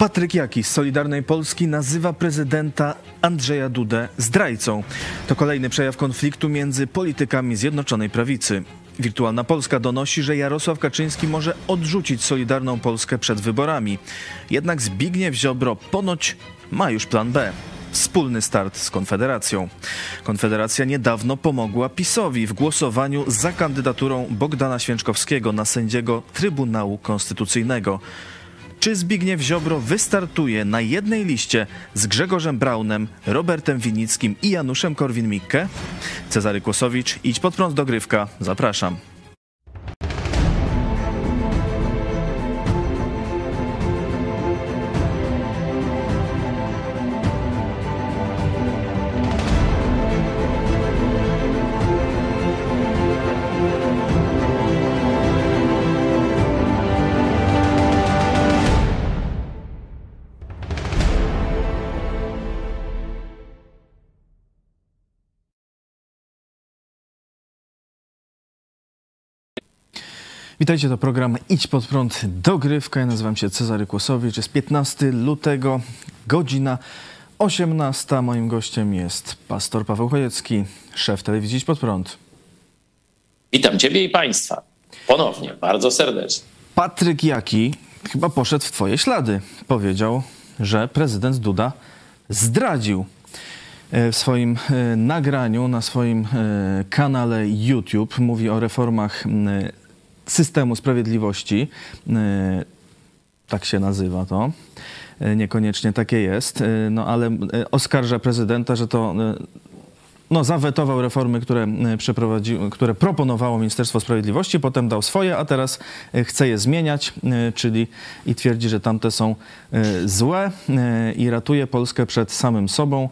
Patryk Jaki z Solidarnej Polski nazywa prezydenta Andrzeja Dudę zdrajcą. To kolejny przejaw konfliktu między politykami Zjednoczonej Prawicy. Wirtualna Polska donosi, że Jarosław Kaczyński może odrzucić Solidarną Polskę przed wyborami. Jednak Zbigniew Ziobro ponoć ma już plan B. Wspólny start z Konfederacją. Konfederacja niedawno pomogła PiSowi w głosowaniu za kandydaturą Bogdana Święczkowskiego na sędziego Trybunału Konstytucyjnego. Czy Zbigniew Ziobro wystartuje na jednej liście z Grzegorzem Braunem, Robertem Winickim i Januszem Korwin-Mikke? Cezary Kłosowicz, idź pod prąd dogrywka. Zapraszam. Witajcie, to program Idź pod prąd dogrywka. Ja nazywam się Cezary Kłosowicz. Jest 15 lutego, godzina 18. Moim gościem jest pastor Paweł Chojecki, szef telewizji Idź pod prąd. Witam Ciebie i Państwa ponownie, bardzo serdecznie. Patryk Jaki chyba poszedł w Twoje ślady. Powiedział, że prezydent Duda zdradził w swoim e, nagraniu na swoim e, kanale YouTube. Mówi o reformach systemu sprawiedliwości. E, tak się nazywa to. E, niekoniecznie takie jest, e, no ale oskarża prezydenta, że to no, zawetował reformy, które, które proponowało Ministerstwo Sprawiedliwości, potem dał swoje, a teraz chce je zmieniać, czyli i twierdzi, że tamte są złe i ratuje Polskę przed samym sobą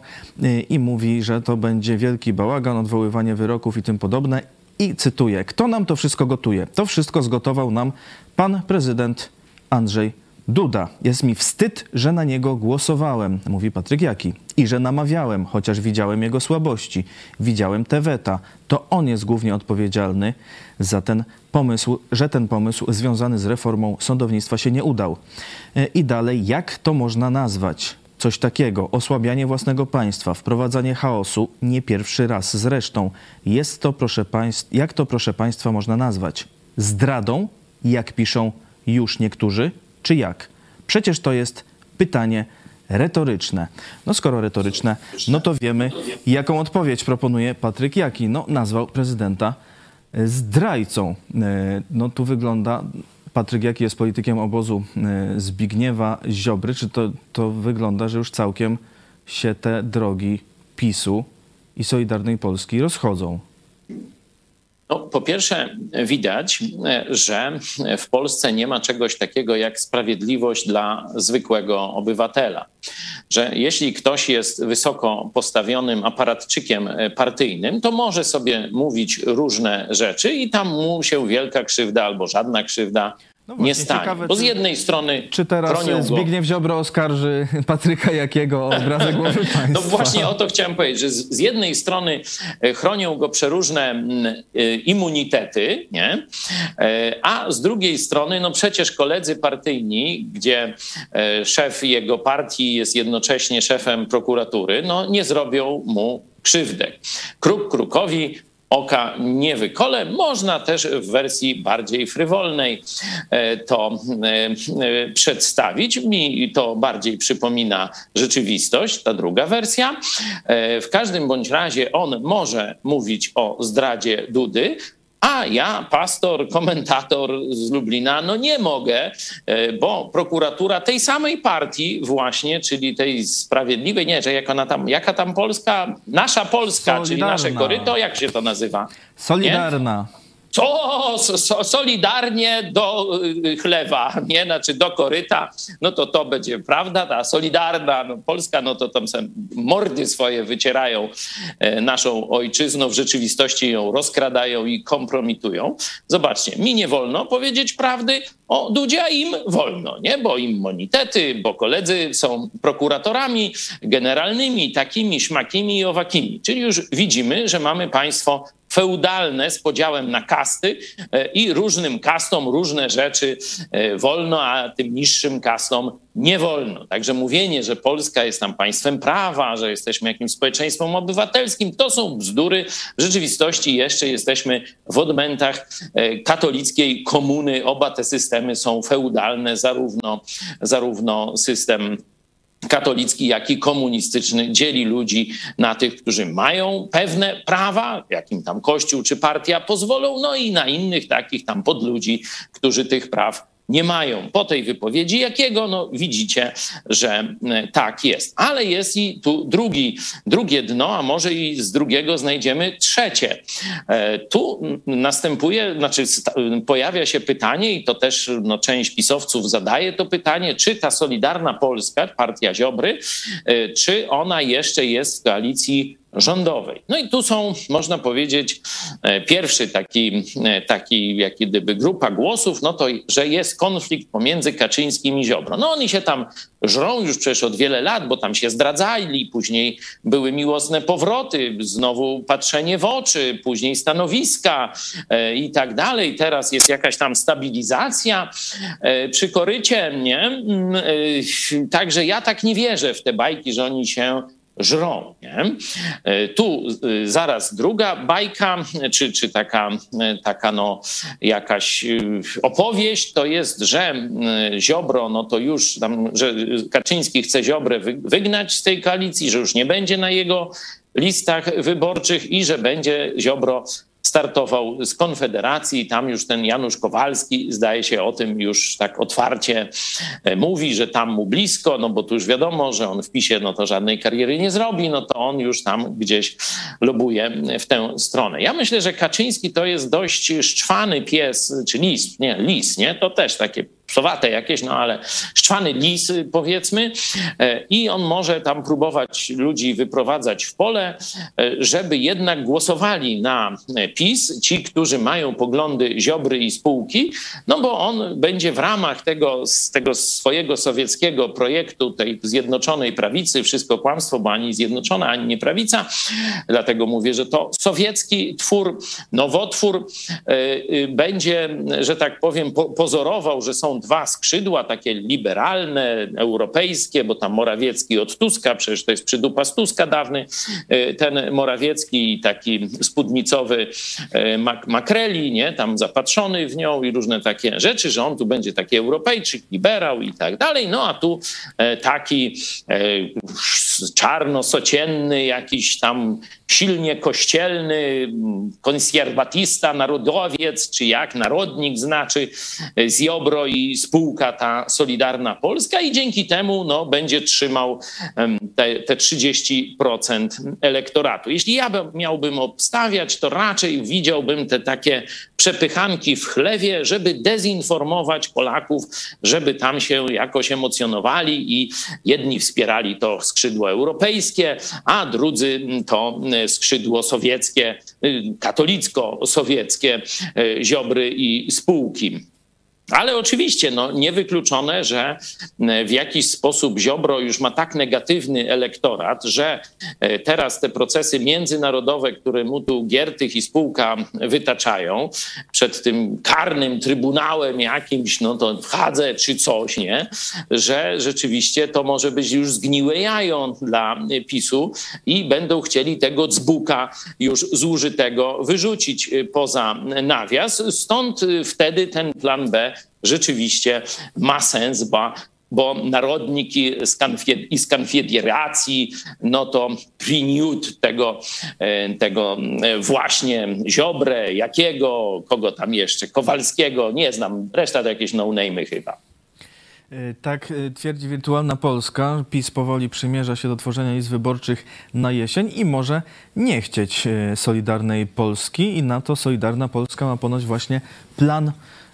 i mówi, że to będzie wielki bałagan, odwoływanie wyroków i tym podobne i cytuję: Kto nam to wszystko gotuje? To wszystko zgotował nam pan prezydent Andrzej Duda. Jest mi wstyd, że na niego głosowałem, mówi Patryk Jaki, i że namawiałem, chociaż widziałem jego słabości, widziałem te weta. To on jest głównie odpowiedzialny za ten pomysł, że ten pomysł związany z reformą sądownictwa się nie udał. E, I dalej, jak to można nazwać? Coś takiego, osłabianie własnego państwa, wprowadzanie chaosu, nie pierwszy raz zresztą. Jest to, proszę państw, jak to, proszę państwa, można nazwać? Zdradą, jak piszą już niektórzy, czy jak? Przecież to jest pytanie retoryczne. No skoro retoryczne, no to wiemy, jaką odpowiedź proponuje Patryk Jaki. No nazwał prezydenta zdrajcą. E, no tu wygląda Patryk Jaki jest politykiem obozu e, Zbigniewa Ziobry. Czy to, to wygląda, że już całkiem się te drogi PiSu i Solidarnej Polski rozchodzą? No, po pierwsze, widać, że w Polsce nie ma czegoś takiego jak sprawiedliwość dla zwykłego obywatela. Że jeśli ktoś jest wysoko postawionym aparatczykiem partyjnym, to może sobie mówić różne rzeczy i tam mu się wielka krzywda albo żadna krzywda no właśnie, nie stanie. Ciekawe, bo z jednej strony. Czy teraz Zbigniew Ziobro oskarży Patryka Jakiego o obrazę głowy państwa? No właśnie o to chciałem powiedzieć, że z jednej strony e, chronią go przeróżne e, immunitety, nie? E, a z drugiej strony, no przecież koledzy partyjni, gdzie szef jego partii jest jednocześnie szefem prokuratury, no nie zrobią mu krzywdę. Kruk krukowi oka nie wykole. Można też w wersji bardziej frywolnej e, to e, e, przedstawić. Mi to bardziej przypomina rzeczywistość, ta druga wersja. W każdym bądź razie on może mówić o zdradzie Dudy, a ja, pastor, komentator z Lublina, no nie mogę, e, bo prokuratura tej samej partii właśnie, czyli tej sprawiedliwej, nie, że jak ona tam, jaka tam Polska, nasza Polska, Solidarna. czyli nasze koryto, jak się to nazywa? Solidarna. Nie? Co so, solidarnie do y, chlewa, nie? Znaczy do koryta, no to to będzie prawda, ta solidarna no Polska, no to tam mordy swoje wycierają e, naszą ojczyzną, w rzeczywistości ją rozkradają i kompromitują. Zobaczcie, mi nie wolno powiedzieć prawdy o Dudzie, a im wolno, nie? Bo im monitety, bo koledzy są prokuratorami generalnymi, takimi, szmakimi i owakimi. Czyli już widzimy, że mamy państwo feudalne z podziałem na kasty i różnym kastom różne rzeczy wolno, a tym niższym kastom nie wolno. Także mówienie, że Polska jest tam państwem prawa, że jesteśmy jakimś społeczeństwem obywatelskim, to są bzdury. W rzeczywistości jeszcze jesteśmy w odmętach katolickiej komuny. Oba te systemy są feudalne, zarówno, zarówno system katolicki, jak i komunistyczny dzieli ludzi na tych, którzy mają pewne prawa, jakim tam Kościół czy partia pozwolą, no i na innych takich tam podludzi, którzy tych praw nie mają. Po tej wypowiedzi jakiego? No widzicie, że e, tak jest. Ale jest i tu drugi, drugie dno, a może i z drugiego znajdziemy trzecie. E, tu następuje, znaczy pojawia się pytanie i to też no, część pisowców zadaje to pytanie, czy ta Solidarna Polska, partia Ziobry, e, czy ona jeszcze jest w koalicji rządowej. No i tu są, można powiedzieć, e, pierwszy taki, e, taki jak gdyby grupa głosów, no to, że jest konflikt pomiędzy Kaczyńskim i Ziobro. No oni się tam żrą już przecież od wiele lat, bo tam się zdradzali, później były miłosne powroty, znowu patrzenie w oczy, później stanowiska e, i tak dalej. Teraz jest jakaś tam stabilizacja przy korycie, nie? Mm, także ja tak nie wierzę w te bajki, że oni się żrą. Nie? E, tu e, zaraz druga bajka, czy, czy taka, e, taka no, jakaś opowieść, to jest, że Ziobro, no to już tam, że Kaczyński chce Ziobrę wygnać z tej koalicji, że już nie będzie na jego listach wyborczych i że będzie Ziobro startował z Konfederacji. Tam już ten Janusz Kowalski zdaje się o tym już tak otwarcie e, mówi, że tam mu blisko, no bo tu już wiadomo, że on w PiSie no to żadnej kariery nie zrobi, no to on już tam gdzieś lobuje w tę stronę. Ja myślę, że Kaczyński to jest dość szczwany pies, czy lis, nie, lis, nie? To też takie psowate jakieś, no ale szczwany lis powiedzmy. E, i on może tam próbować ludzi wyprowadzać w pole, e, żeby jednak głosowali na PiS, ci, którzy mają poglądy Ziobry i spółki, no bo on będzie w ramach tego, tego swojego sowieckiego projektu, tej zjednoczonej prawicy, wszystko kłamstwo, bo ani zjednoczona, ani nie prawica, dlatego mówię, że to sowiecki twór, nowotwór e, będzie, że tak powiem, pozorował, że są dwa skrzydła, takie liberalne, europejskie, bo tam Morawiecki od Tuska, przecież to jest przydupa z Tuska dawny, e, ten Morawiecki taki spódnicowy e, mak makreli, nie, tam zapatrzony w nią i różne takie rzeczy, że on tu będzie taki Europejczyk, liberał i tak dalej, no a tu e, taki czarno-socienny, jakiś tam silnie kościelny, konserwatista, narodowiec, czy jak, narodnik znaczy, z Jobro spółka ta Solidarna Polska i dzięki temu no, będzie trzymał te, te 30% elektoratu. Jeśli ja miałbym obstawiać, to raczej widziałbym te takie przepychanki w chlewie, żeby dezinformować Polaków, żeby tam się jakoś emocjonowali i jedni wspierali to skrzydło europejskie, a drudzy to skrzydło sowieckie, katolicko-sowieckie, y, Ziobry i spółki. Ale oczywiście no, niewykluczone, że e, w jakiś sposób Ziobro już ma tak negatywny elektorat, że e, teraz te procesy międzynarodowe, które mu tu Giertych i spółka wytaczają przed tym karnym trybunałem jakimś, no to w Hadze czy coś, nie? Że rzeczywiście to może być już zgniłe jajo dla PiSu i będą chcieli tego dzbuka już zużytego wyrzucić e, poza nawias. Stąd wtedy ten plan B rzeczywiście ma sens, bo bo narodniki i z Konfederacji, no to priniut tego, e, tego e, właśnie Ziobrę, jakiego, kogo tam jeszcze, Kowalskiego, nie znam, reszta to jakieś no-name'y chyba. E, tak twierdzi Wirtualna Polska. PiS powoli przymierza się do tworzenia list wyborczych na jesień i może nie chcieć Solidarnej Polski i na to Solidarna Polska ma ponoć właśnie plan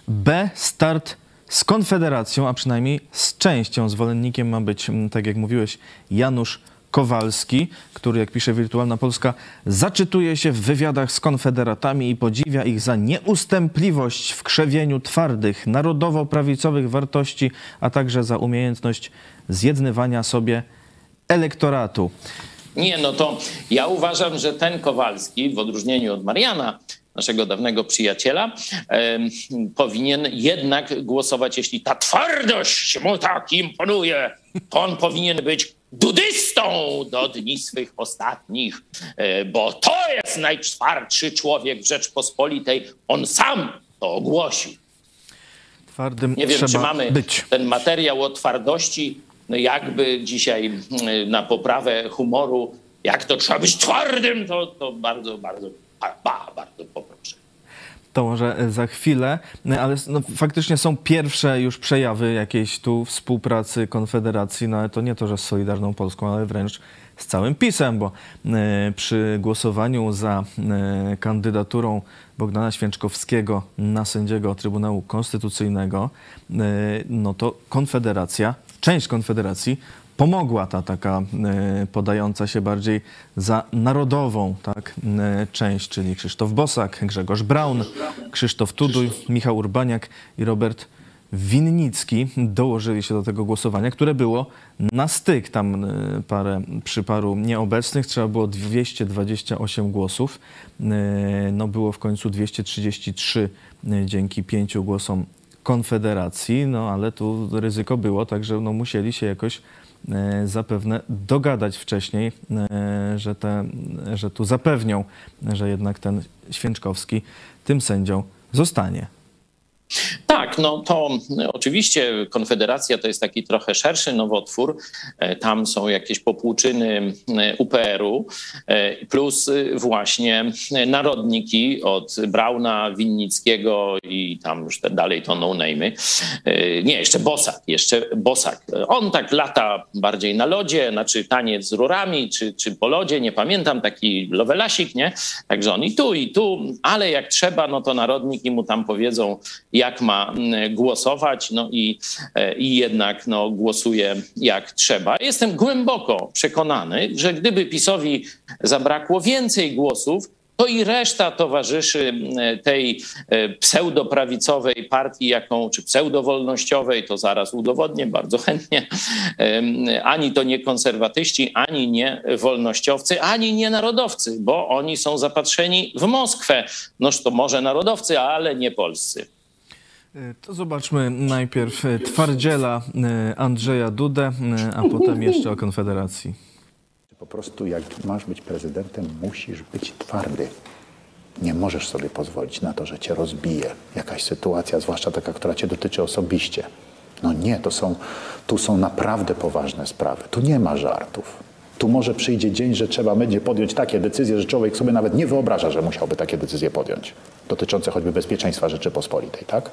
B start z Konfederacją, a przynajmniej z częścią. Zwolennikiem ma być, tak jak mówiłeś, Janusz Kowalski, który, jak pisze Wirtualna Polska, zaczytuje się w wywiadach z konfederatami i podziwia ich za nieustępliwość w krzewieniu twardych, narodowo-prawicowych wartości, a także za umiejętność zjednywania sobie elektoratu. Nie, no to ja uważam, że ten Kowalski, w odróżnieniu od Mariana, naszego dawnego przyjaciela, powinien jednak głosować, jeśli ta twardość mu tak imponuje, to on powinien być dudystą do dni swych ostatnich, e, bo to jest najtwardszy człowiek w Rzeczpospolitej. On sam to ogłosił. Twardym Nie wiem, czy mamy być. ten materiał o twardości, no jakby dzisiaj na poprawę humoru, jak to trzeba być twardym, to, to bardzo, bardzo, ba, bardzo poproszę to może za chwilę, ale no, faktycznie są pierwsze już przejawy jakiejś tu współpracy Konfederacji, no ale to nie to, że z Solidarną Polską, ale wręcz z całym PiSem, bo e, przy głosowaniu za e, kandydaturą Bogdana Święczkowskiego na sędziego Trybunału Konstytucyjnego, e, no to Konfederacja, część Konfederacji pomogła ta taka e, podająca się bardziej za narodową tak, e, część, czyli Krzysztof Bosak, Grzegorz Braun, Krzysztof Tuduj, Michał Urbaniak i Robert Winnicki dołożyli się do tego głosowania, które było na styk. Tam e, parę, przy paru nieobecnych trzeba było 228 głosów. No było w końcu 233 dzięki pięciu głosom Konfederacji, no ale tu ryzyko było, także no musieli się jakoś zapewne dogadać wcześniej, e, że, te, że tu zapewnią, że jednak ten Święczkowski tym sędzią zostanie. Tak, no to oczywiście Konfederacja to jest taki trochę szerszy nowotwór. E, tam są jakieś popłuczyny e, UPR-u, e, plus właśnie narodniki od Brauna, Winnickiego i tam już dalej to no name'y. Nie, jeszcze Bosak, jeszcze Bosak. On tak lata bardziej na lodzie, znaczy taniec z rurami, czy, czy po lodzie, nie pamiętam, taki lowelasik, nie? Także on i tu, i tu, ale jak trzeba, no to narodniki mu tam powiedzą, jak ma głosować, no i, e, i jednak no, głosuje jak trzeba. Jestem głęboko przekonany, że gdyby PiSowi zabrakło więcej głosów, to i reszta towarzyszy tej e, pseudoprawicowej partii, jaką, czy pseudowolnościowej, to zaraz udowodnię bardzo chętnie, ani to nie konserwatyści, ani nie wolnościowcy, ani nie narodowcy, bo oni są zapatrzeni w Moskwę. Noż to może narodowcy, ale nie polscy. E, to zobaczmy najpierw e, twardziela e, Andrzeja Dudę, a potem jeszcze o Konfederacji. Po prostu jak masz być prezydentem, musisz być twardy. Nie możesz sobie pozwolić na to, że cię rozbije jakaś sytuacja, zwłaszcza taka, która cię dotyczy osobiście. No nie, to są, tu są naprawdę poważne sprawy. Tu nie ma żartów. Tu może przyjdzie dzień, że trzeba będzie podjąć takie decyzje, że człowiek sobie nawet nie wyobraża, że musiałby takie decyzje podjąć, dotyczące choćby bezpieczeństwa Rzeczypospolitej, tak?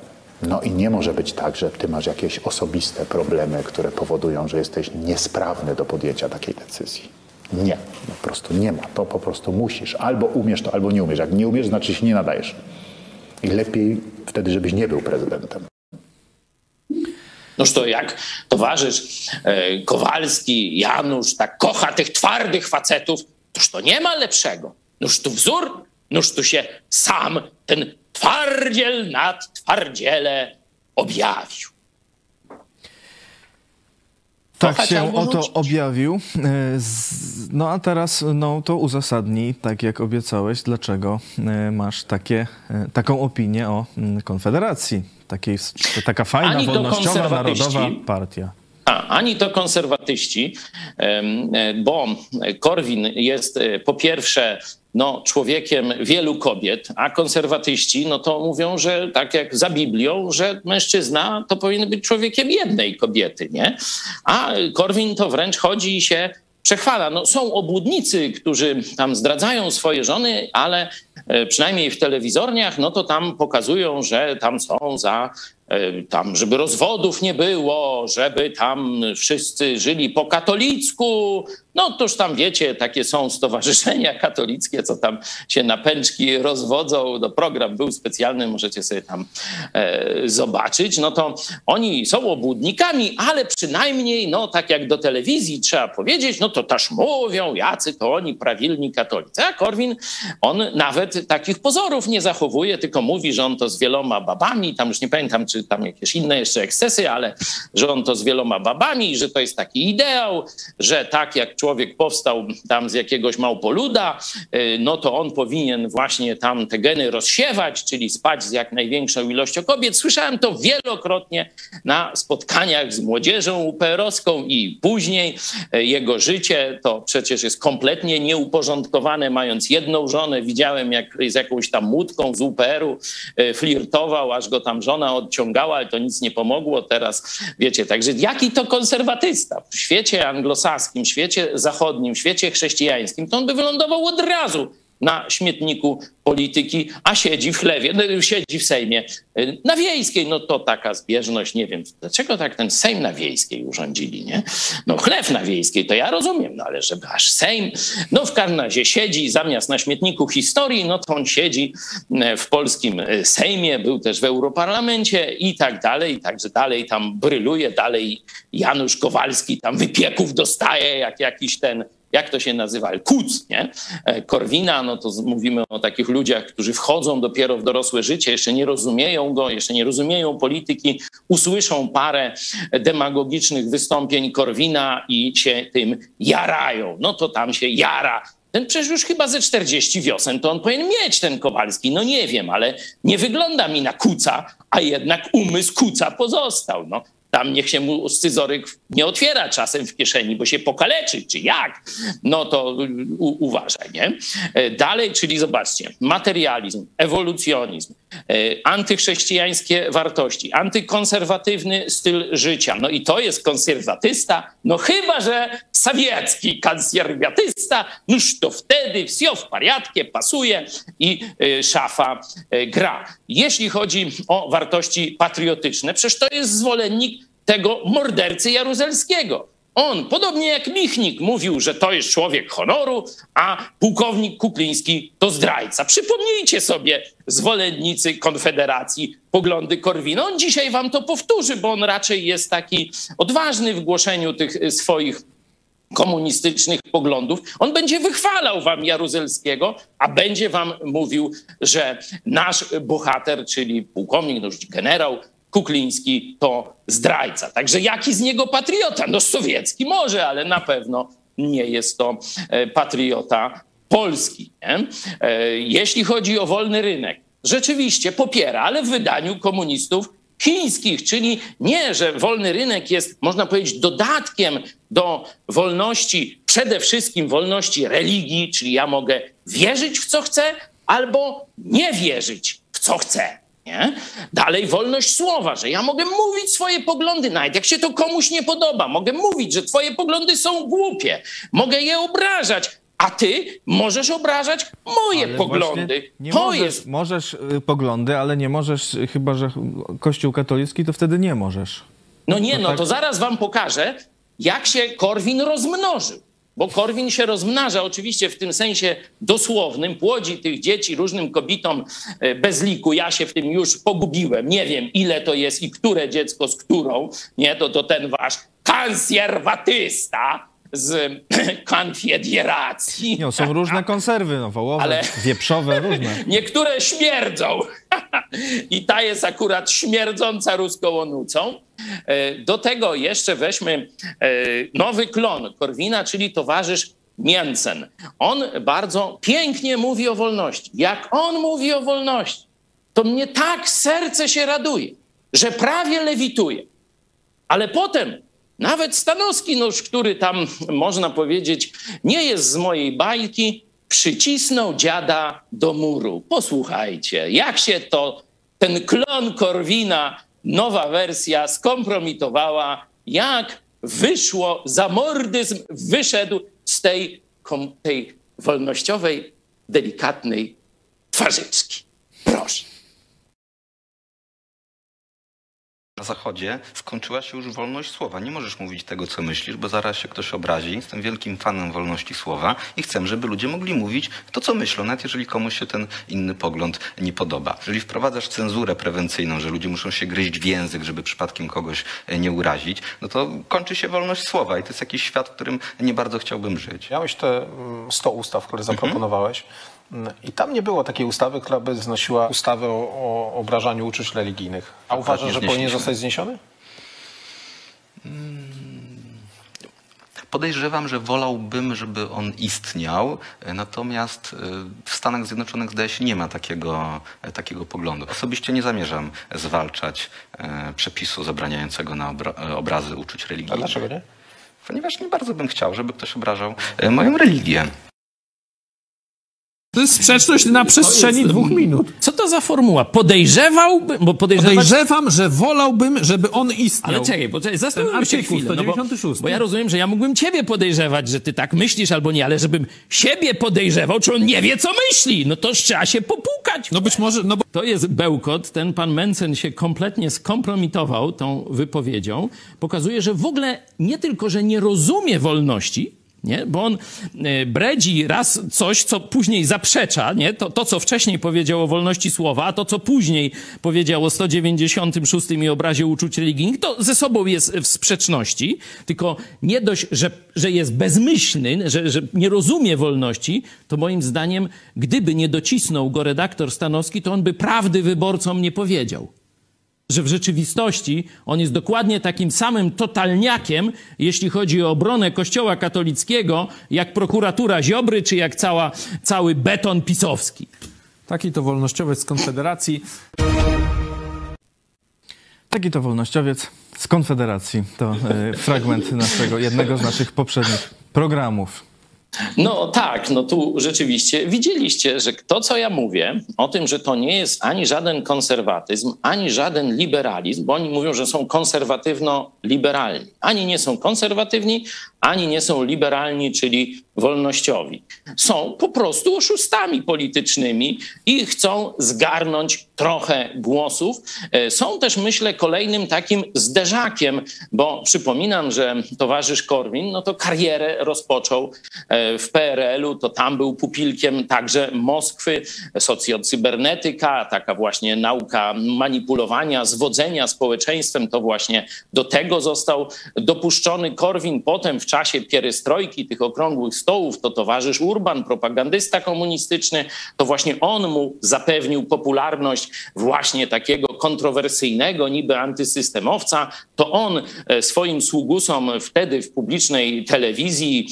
No i nie może być tak, że ty masz jakieś osobiste problemy, które powodują, że jesteś niesprawny do podjęcia takiej decyzji. Nie, po prostu nie ma. To po prostu musisz. Albo umiesz to, albo nie umiesz. Jak nie umiesz, znaczy się nie nadajesz. I lepiej wtedy, żebyś nie był prezydentem. Noż to jak towarzysz e, Kowalski, Janusz tak kocha tych twardych facetów, toż to nie ma lepszego. Noż tu wzór, noż tu się sam ten twardziel nad twardziele objawił. Tak się oto objawił. E, no a teraz no, to uzasadnij, tak jak obiecałeś, dlaczego e, masz takie, e, taką opinię o mm, Konfederacji. Takiej, taka fajna, Ani wolnościowa, narodowa partia. A, ani to konserwatyści, bo Korwin jest po pierwsze no, człowiekiem wielu kobiet, a konserwatyści no to mówią, że tak jak za Biblią, że mężczyzna to powinien być człowiekiem jednej kobiety, nie? A Korwin to wręcz chodzi i się przechwala. No, są obłudnicy, którzy tam zdradzają swoje żony, ale e, przynajmniej w telewizorniach, no to tam pokazują, że tam są za E, tam, żeby rozwodów nie było, żeby tam wszyscy żyli po katolicku. No toż tam wiecie, takie są stowarzyszenia katolickie, co tam się na pęczki rozwodzą. No, program był specjalny, możecie sobie tam e, zobaczyć. No to oni są obłudnikami, ale przynajmniej, no tak jak do telewizji trzeba powiedzieć, no to też mówią, jacy to oni prawilni katolicy. A Korwin, on nawet takich pozorów nie zachowuje, tylko mówi, że on to z wieloma babami, tam już nie pamiętam, czy tam jakieś inne jeszcze ekscesy, ale że on to z wieloma babami, że to jest taki ideał, że tak jak człowiek powstał tam z jakiegoś małpoluda, y, no to on powinien właśnie tam te geny rozsiewać, czyli spać z jak największą ilością kobiet. Słyszałem to wielokrotnie na spotkaniach z młodzieżą UPR-owską i później y, jego życie to przecież jest kompletnie nieuporządkowane, mając jedną żonę. Widziałem, jak z jakąś tam łódką z UPR-u y, flirtował, aż go tam żona odciągała, ale to nic nie pomogło. Teraz wiecie, także jaki to konserwatysta w świecie anglosaskim, świecie zachodnim, świecie chrześcijańskim, to on by wylądował od razu na śmietniku polityki, a siedzi w chlewie, no, siedzi w Sejmie y, na Wiejskiej. No to taka zbieżność, nie wiem, dlaczego tak ten Sejm na Wiejskiej urządzili, nie? No chlew na Wiejskiej, to ja rozumiem, no ale żeby aż Sejm, no w każdym razie siedzi zamiast na śmietniku historii, no to on siedzi y, w polskim y, Sejmie, był też w Europarlamencie i tak dalej, także dalej tam bryluje, dalej Janusz Kowalski tam wypieków dostaje, jak jakiś ten jak to się nazywa, kuc, nie? E, Korwina, no to mówimy o takich ludziach, którzy wchodzą dopiero w dorosłe życie, jeszcze nie rozumieją go, jeszcze nie rozumieją polityki, usłyszą parę demagogicznych wystąpień Korwina i się tym jarają. No to tam się jara ten przecież już chyba ze 40 wiosen to on powinien mieć, ten Kowalski. No nie wiem, ale nie wygląda mi na kuca, a jednak umysł kuca pozostał. No, tam niech się mu scyzoryk nie otwiera czasem w kieszeni, bo się pokaleczy, czy jak? No to u, uważaj, nie? E, dalej, czyli zobaczcie, materializm, ewolucjonizm, e, antychrześcijańskie wartości, antykonserwatywny styl życia. No i to jest konserwatysta, no chyba, że sowiecki konserwatysta, noż to wtedy wsio w pariatkie pasuje i e, szafa gra. Jeśli chodzi o wartości patriotyczne, przecież to jest zwolennik tego mordercy jaruzelskiego. On, podobnie jak Michnik, mówił, że to jest człowiek honoru, a pułkownik Kukliński to zdrajca. Przypomnijcie sobie, zwolennicy Konfederacji, poglądy Korwina. On dzisiaj wam to powtórzy, bo on raczej jest taki odważny w głoszeniu tych swoich komunistycznych poglądów. On będzie wychwalał wam Jaruzelskiego, a będzie wam mówił, że nasz bohater, czyli pułkownik, no generał Kukliński to zdrajca. Także jaki z niego patriota? No sowiecki może, ale na pewno nie jest to e, patriota polski. Nie? E, jeśli chodzi o wolny rynek, rzeczywiście popiera, ale w wydaniu komunistów chińskich, czyli nie, że wolny rynek jest, można powiedzieć, dodatkiem do wolności, przede wszystkim wolności religii, czyli ja mogę wierzyć w co chcę, albo nie wierzyć w co chcę. Nie? Dalej wolność słowa, że ja mogę mówić swoje poglądy, nawet jak się to komuś nie podoba. Mogę mówić, że twoje poglądy są głupie. Mogę je obrażać, a ty możesz obrażać moje ale poglądy. Nie to możesz, jest... możesz y, poglądy, ale nie możesz, y, chyba że Kościół katolicki, to wtedy nie możesz. No nie, no tak... to zaraz wam pokażę, jak się Korwin rozmnożył. Bo Korwin się rozmnaża oczywiście w tym sensie dosłownym, płodzi tych dzieci różnym kobietom e, bez liku. Ja się w tym już pogubiłem. Nie wiem, ile to jest i które dziecko z którą. Nie, to, to ten wasz konserwatysta z konfederacji. Nie, są różne konserwy, no, wołowe, Ale... wieprzowe, różne. Niektóre śmierdzą. I ta jest akurat śmierdząca ruską. E, do tego jeszcze weźmy e, nowy klon Korwina, czyli towarzysz Mięcen. On bardzo pięknie mówi o wolności. Jak on mówi o wolności, to mnie tak serce się raduje, że prawie lewituje. Ale potem nawet Stanowski, noż, który tam, można powiedzieć, nie jest z mojej bajki, przycisnął dziada do muru. Posłuchajcie, jak się to ten klon Korwina, nowa wersja, skompromitowała, jak wyszło, zamordyzm wyszedł z tej, tej wolnościowej, delikatnej twarzyczki. Proszę. Na Zachodzie skończyła się już wolność słowa. Nie możesz mówić tego, co myślisz, bo zaraz się ktoś obrazi. Jestem wielkim fanem wolności słowa i chcę, żeby ludzie mogli mówić to, co myślą, nawet jeżeli komuś się ten inny pogląd nie podoba. Jeżeli wprowadzasz cenzurę prewencyjną, że ludzie muszą się gryźć w język, żeby przypadkiem kogoś e, nie urazić, no to kończy się wolność słowa i to jest jakiś świat, w którym nie bardzo chciałbym żyć. Miałeś te 100 mm, ustaw, które zaproponowałeś. Mhm I tam nie było takiej ustawy, która by znosiła ustawę o, o obrażaniu uczuć religijnych. A uważasz, że powinien zostać zniesiony? Podejrzewam, że wolałbym, żeby on istniał, natomiast e, w Stanach Zjednoczonych zdaje się nie ma takiego, e, takiego poglądu. Osobiście nie zamierzam zwalczać e, przepisu zabraniającego na e, obrazy uczuć A religijnych. dlaczego nie? Ponieważ nie bardzo bym chciał, żeby ktoś obrażał moją religię. To jest sprzeczność na przestrzeni dwóch minut. Co to za formuła? Podejrzewałbym, bo podejrzewać... Podejrzewam, że wolałbym, żeby on istniał. Ale czekaj, poczekaj, zastanówmy Ten się chwilę. No bo, 196. bo ja rozumiem, że ja mógłbym ciebie podejrzewać, że ty tak myślisz albo nie, ale żebym siebie podejrzewał, czy on nie wie, co myśli, no to trzeba się popukać. No być może, no bo To jest bełkot. Ten pan Mencen się kompletnie skompromitował tą wypowiedzią. Pokazuje, że w ogóle nie tylko, że nie rozumie wolności, nie? bo on e, bredzi raz coś, co później zaprzecza, nie? To, to, co wcześniej powiedział o wolności słowa, a to, co później powiedział o 196 i obrazie uczuć religijnych, to ze sobą jest w sprzeczności, tylko nie dość, że, że jest bezmyślny, że, że nie rozumie wolności, to moim zdaniem, gdyby nie docisnął go redaktor Stanowski, to on by prawdy wyborcom nie powiedział że w rzeczywistości on jest dokładnie takim samym totalniakiem, jeśli chodzi o obronę Kościoła katolickiego, jak prokuratura Ziobry, czy jak cała, cały beton pisowski. taki to wolnościowiec z Konfederacji. Taki to wolnościowiec z Konfederacji. To e, fragment naszego, jednego z naszych poprzednich programów. No tak, no tu rzeczywiście widzieliście, że to, co ja mówię o tym, że to nie jest ani żaden konserwatyzm, ani żaden liberalizm, bo oni mówią, że są konserwatywno-liberalni. Ani nie są konserwatywni, ani nie są liberalni, czyli wolnościowi. Są po prostu oszustami politycznymi i chcą zgarnąć trochę głosów. E, Są też, myślę, kolejnym takim zderzakiem, bo przypominam, że towarzysz Korwin, no to karierę rozpoczął e, w PRL-u, to tam był pupilkiem także Moskwy, socjocybernetyka, taka właśnie nauka manipulowania, zwodzenia społeczeństwem, to właśnie do tego został dopuszczony Korwin. Potem w czasie pierestrojki, tych okrągłych stołów, to towarzysz Urban, propagandysta komunistyczny, to właśnie on mu zapewnił popularność właśnie takiego kontrowersyjnego, niby antysystemowca. To on e, swoim sługusom wtedy w publicznej telewizji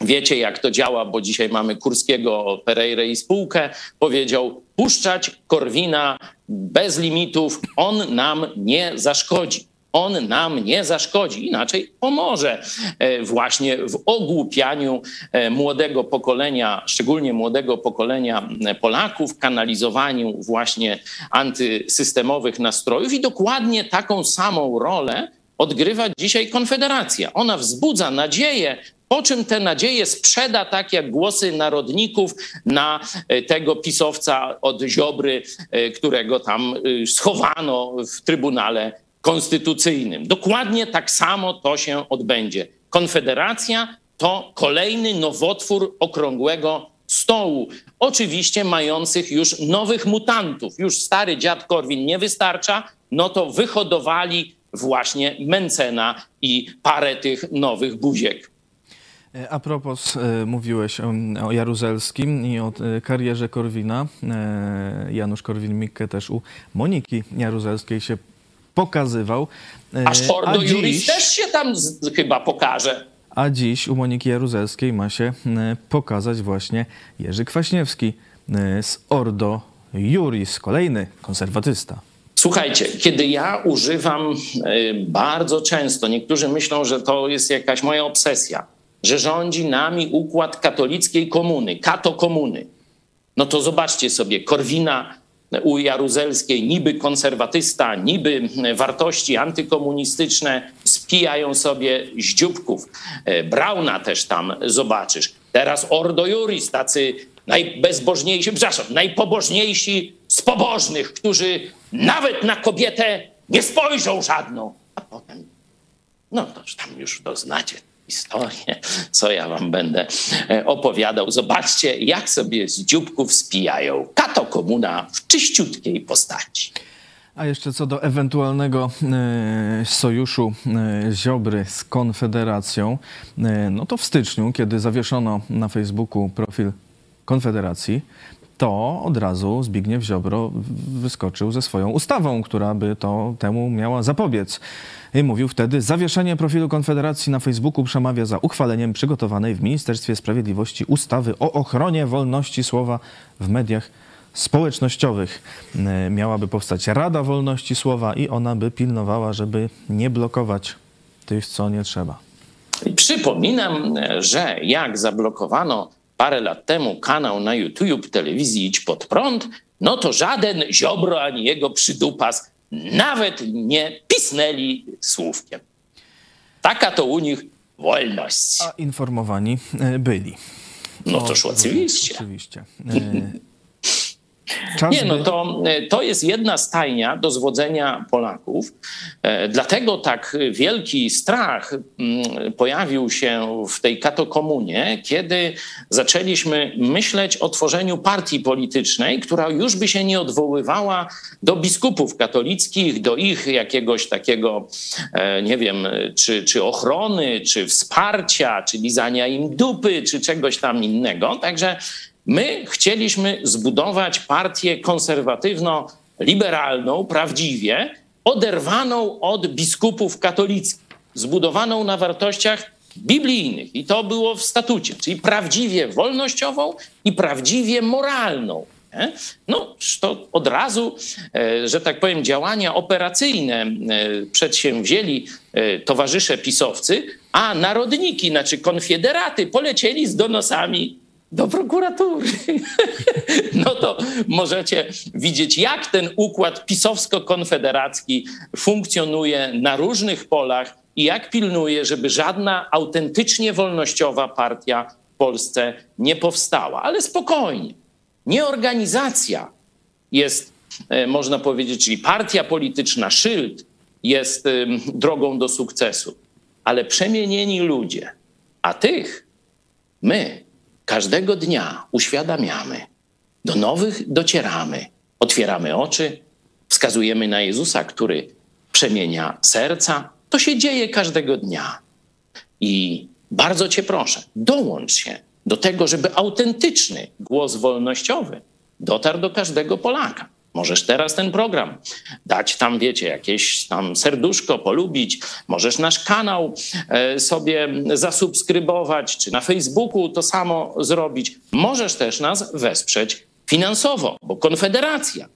Wiecie, jak to działa, bo dzisiaj mamy Kurskiego, Pereira i spółkę. Powiedział: puszczać Korwina bez limitów, on nam nie zaszkodzi. On nam nie zaszkodzi, inaczej pomoże e, właśnie w ogłupianiu e, młodego pokolenia, szczególnie młodego pokolenia e, Polaków, kanalizowaniu właśnie antysystemowych nastrojów i dokładnie taką samą rolę odgrywa dzisiaj Konfederacja. Ona wzbudza nadzieję, po czym te nadzieje sprzeda, tak jak głosy narodników, na tego pisowca od Ziobry, którego tam schowano w Trybunale Konstytucyjnym. Dokładnie tak samo to się odbędzie. Konfederacja to kolejny nowotwór okrągłego stołu. Oczywiście mających już nowych mutantów. Już stary dziad Korwin nie wystarcza, no to wyhodowali właśnie Mencena i parę tych nowych buziek. E, A propos, e, mówiłeś o, Jaruzelskim i o e, karierze Korwina. Janusz Korwin-Mikke też u Moniki Jaruzelskiej się pokazywał. E, Aż a Ordo Juris dziś- też się tam z, chyba pokaże. A dziś u Moniki Jaruzelskiej ma się e, pokazać właśnie Jerzy Kwaśniewski e, z Ordo Juris, kolejny konserwatysta. Słuchajcie, kiedy ja używam bardzo często, niektórzy myślą, że to jest jakaś moja obsesja, że rządzi nami układ katolickiej komuny, kato komuny. No to zobaczcie sobie, Korwina u Jaruzelskiej, niby konserwatysta, niby wartości antykomunistyczne, spijają sobie z dzióbków. E, Brauna też tam zobaczysz. Teraz Ordo Juris, tacy najbezbożniejsi, przepraszam, najpobożniejsi z pobożnych, którzy nawet na kobietę nie spojrzą żadną. A potem, no to tam już doznacie historię, co ja wam będę e, opowiadał. Zobaczcie, jak sobie z dzióbków spijają. Kato komuna w czyściutkiej postaci. A jeszcze co do ewentualnego e, sojuszu e, Ziobry z Konfederacją, no to w styczniu, kiedy zawieszono na Facebooku profil Konfederacji, to od razu Zbigniew Ziobro wyskoczył ze swoją ustawą, która by to temu miała zapobiec. I mówił wtedy, zawieszenie profilu Konfederacji na Facebooku przemawia za uchwaleniem przygotowanej w Ministerstwie Sprawiedliwości ustawy o ochronie wolności słowa w mediach społecznościowych. E, Miałaby powstać Rada Wolności Słowa i ona by pilnowała, żeby nie blokować tych, co nie trzeba. Przypominam, że jak zablokowano parę lat temu kanał na YouTube telewizji Idź Pod Prąd, no to żaden Ziobro ani jego przydupas nawet nie pisnęli słówkiem. Taka to u nich wolność. A informowani e, byli. No toż oczywiście. Oczywiście. E, Czas Nie, no to, to jest jedna stajnia do zwodzenia Polaków. E, Dlatego tak wielki strach mm, pojawił się w tej katokomunie, kiedy zaczęliśmy myśleć o tworzeniu partii politycznej, która już by się nie odwoływała do biskupów katolickich, do ich jakiegoś takiego, e, nie wiem, czy, czy ochrony, czy wsparcia, czy lizania im dupy, czy czegoś tam innego. Także My chcieliśmy zbudować partię konserwatywno-liberalną, prawdziwie, oderwaną od biskupów katolickich, zbudowaną na wartościach biblijnych. I to było w statucie, czyli prawdziwie wolnościową i prawdziwie moralną. No, to od razu, e, że tak powiem, działania operacyjne e, przedsięwzięli e, towarzysze pisowcy, a narodniki, znaczy konfederaty, polecieli z donosami do prokuratury. No to możecie widzieć, jak ten układ pisowsko-konfederacki funkcjonuje na różnych polach i jak pilnuje, żeby żadna autentycznie wolnościowa partia w Polsce nie powstała. Ale spokojnie. Nie organizacja jest, e, można powiedzieć, czyli partia polityczna, szyld jest drogą do sukcesu, ale przemienieni ludzie, a tych my każdego dnia uświadamiamy, do nowych docieramy, otwieramy oczy, wskazujemy na Jezusa, który przemienia serca. To się dzieje każdego dnia. I bardzo Cię proszę, dołącz się do tego, żeby autentyczny głos wolnościowy dotarł do każdego Polaka. Możesz teraz ten program dać tam, wiecie, jakieś tam serduszko, polubić. Możesz nasz kanał e, sobie zasubskrybować, czy na Facebooku to samo zrobić. Możesz też nas wesprzeć finansowo, bo Konfederacja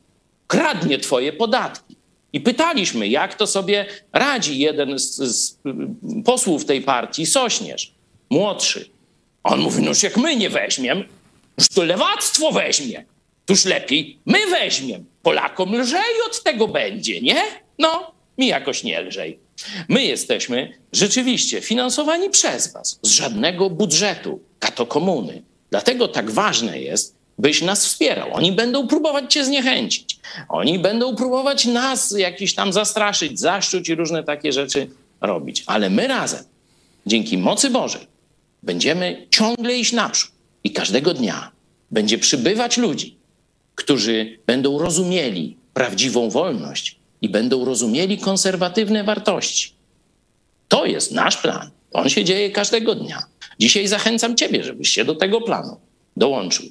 kradnie twoje podatki. I pytaliśmy, jak to sobie radzi jeden z, z posłów tej partii, Sośnierz, młodszy. On mówi, no już jak my nie weźmiemy, już to lewactwo weźmie. Tuż lepiej my weźmiemy. Polakom lżej od tego będzie, nie? No, mi jakoś nie lżej. My jesteśmy rzeczywiście finansowani przez was, z żadnego budżetu katokomuny. Dlatego tak ważne jest, byś nas wspierał. Oni będą próbować cię zniechęcić. Oni będą próbować nas jakiś tam zastraszyć, zaszczuć i różne takie rzeczy robić. Ale my razem, dzięki mocy Bożej, będziemy ciągle iść naprzód. I każdego dnia będzie przybywać ludzi, którzy będą rozumieli prawdziwą wolność i będą rozumieli konserwatywne wartości. To jest nasz plan. On się dzieje każdego dnia. Dzisiaj zachęcam Ciebie, żebyś się do tego planu dołączył.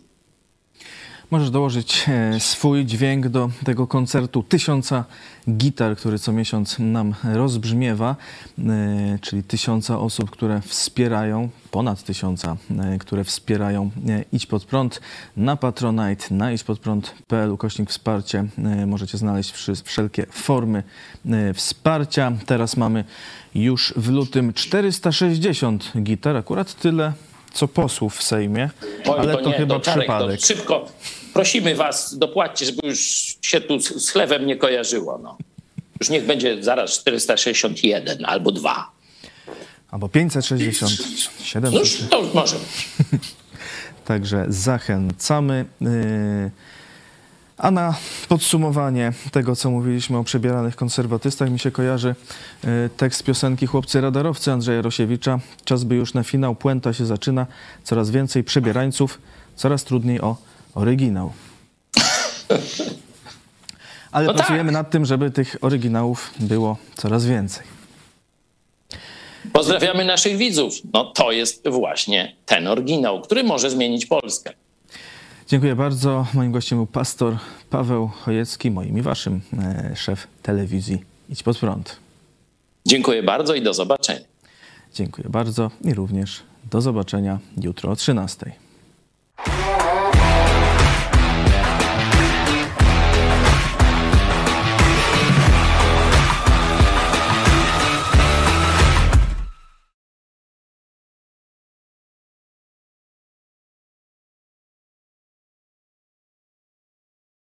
Możesz dołożyć e, swój dźwięk do tego koncertu tysiąca gitar, który co miesiąc nam rozbrzmiewa, e, czyli tysiąca osób, które wspierają, ponad tysiąca, e, które wspierają Idź Pod Prąd na Patronite, na idźpodprąd.pl, ukośnik wsparcie. Możecie znaleźć wszelkie formy wsparcia. Teraz mamy już w lutym 460 gitar, akurat tyle co posłów w Sejmie, Oj, ale to, nie, chyba Czarek, przypadek. To szybko prosimy was, dopłaćcie, żeby już się tu z z chlebem nie kojarzyło. No. Już niech będzie zaraz 461 albo 2. Albo 560, 700. No już to już może. Także zachęcamy. Yy, A na podsumowanie tego, co mówiliśmy o przebieranych konserwatystach, mi się kojarzy yy, tekst piosenki Chłopcy Radarowcy Andrzeja Rosiewicza. Czas by już na finał, puenta się zaczyna. Coraz więcej przebierańców, coraz trudniej o oryginał. Ale No tak. pracujemy nad tym, żeby tych oryginałów było coraz więcej. Pozdrawiamy naszych widzów. No to jest właśnie ten oryginał, który może zmienić Polskę. Dziękuję bardzo. Moim gościem był pastor Paweł Chojecki, moim i waszym e, szef telewizji Idź Pod Prąd. Dziękuję bardzo i do zobaczenia. Dziękuję bardzo i również do zobaczenia jutro o 13.